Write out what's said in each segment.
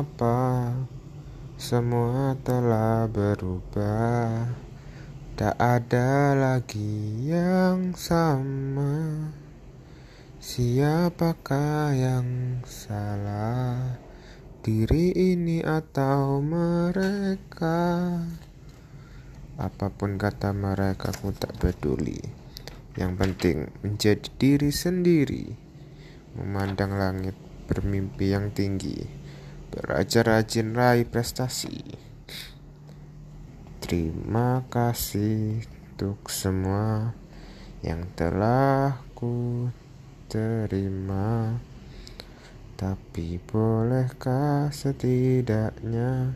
mengapa semua telah berubah? Tak ada lagi yang sama. Siapakah yang salah? Diri ini atau mereka? Apa pun kata mereka aku tak peduli. Yang penting menjadi diri sendiri. Memandang langit bermimpi yang tinggi Belajar rajin raih prestasi. Terima kasih untuk semua Yang telah ku terima. Tapi bolehkah setidaknya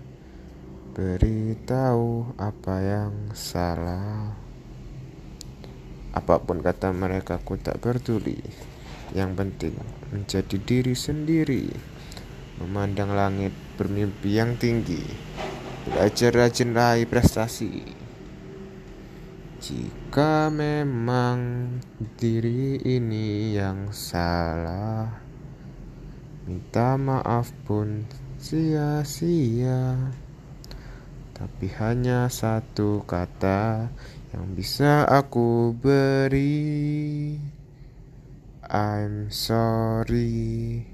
Beritahu apa yang salah? Apa pun kata mereka ku tak peduli. Yang penting menjadi diri sendiri Memandang langit bermimpi yang tinggi Belajar rajin raih prestasi. Jika memang diri ini yang salah Minta maaf pun sia-sia. Tapi hanya satu kata yang bisa aku beri. I'm sorry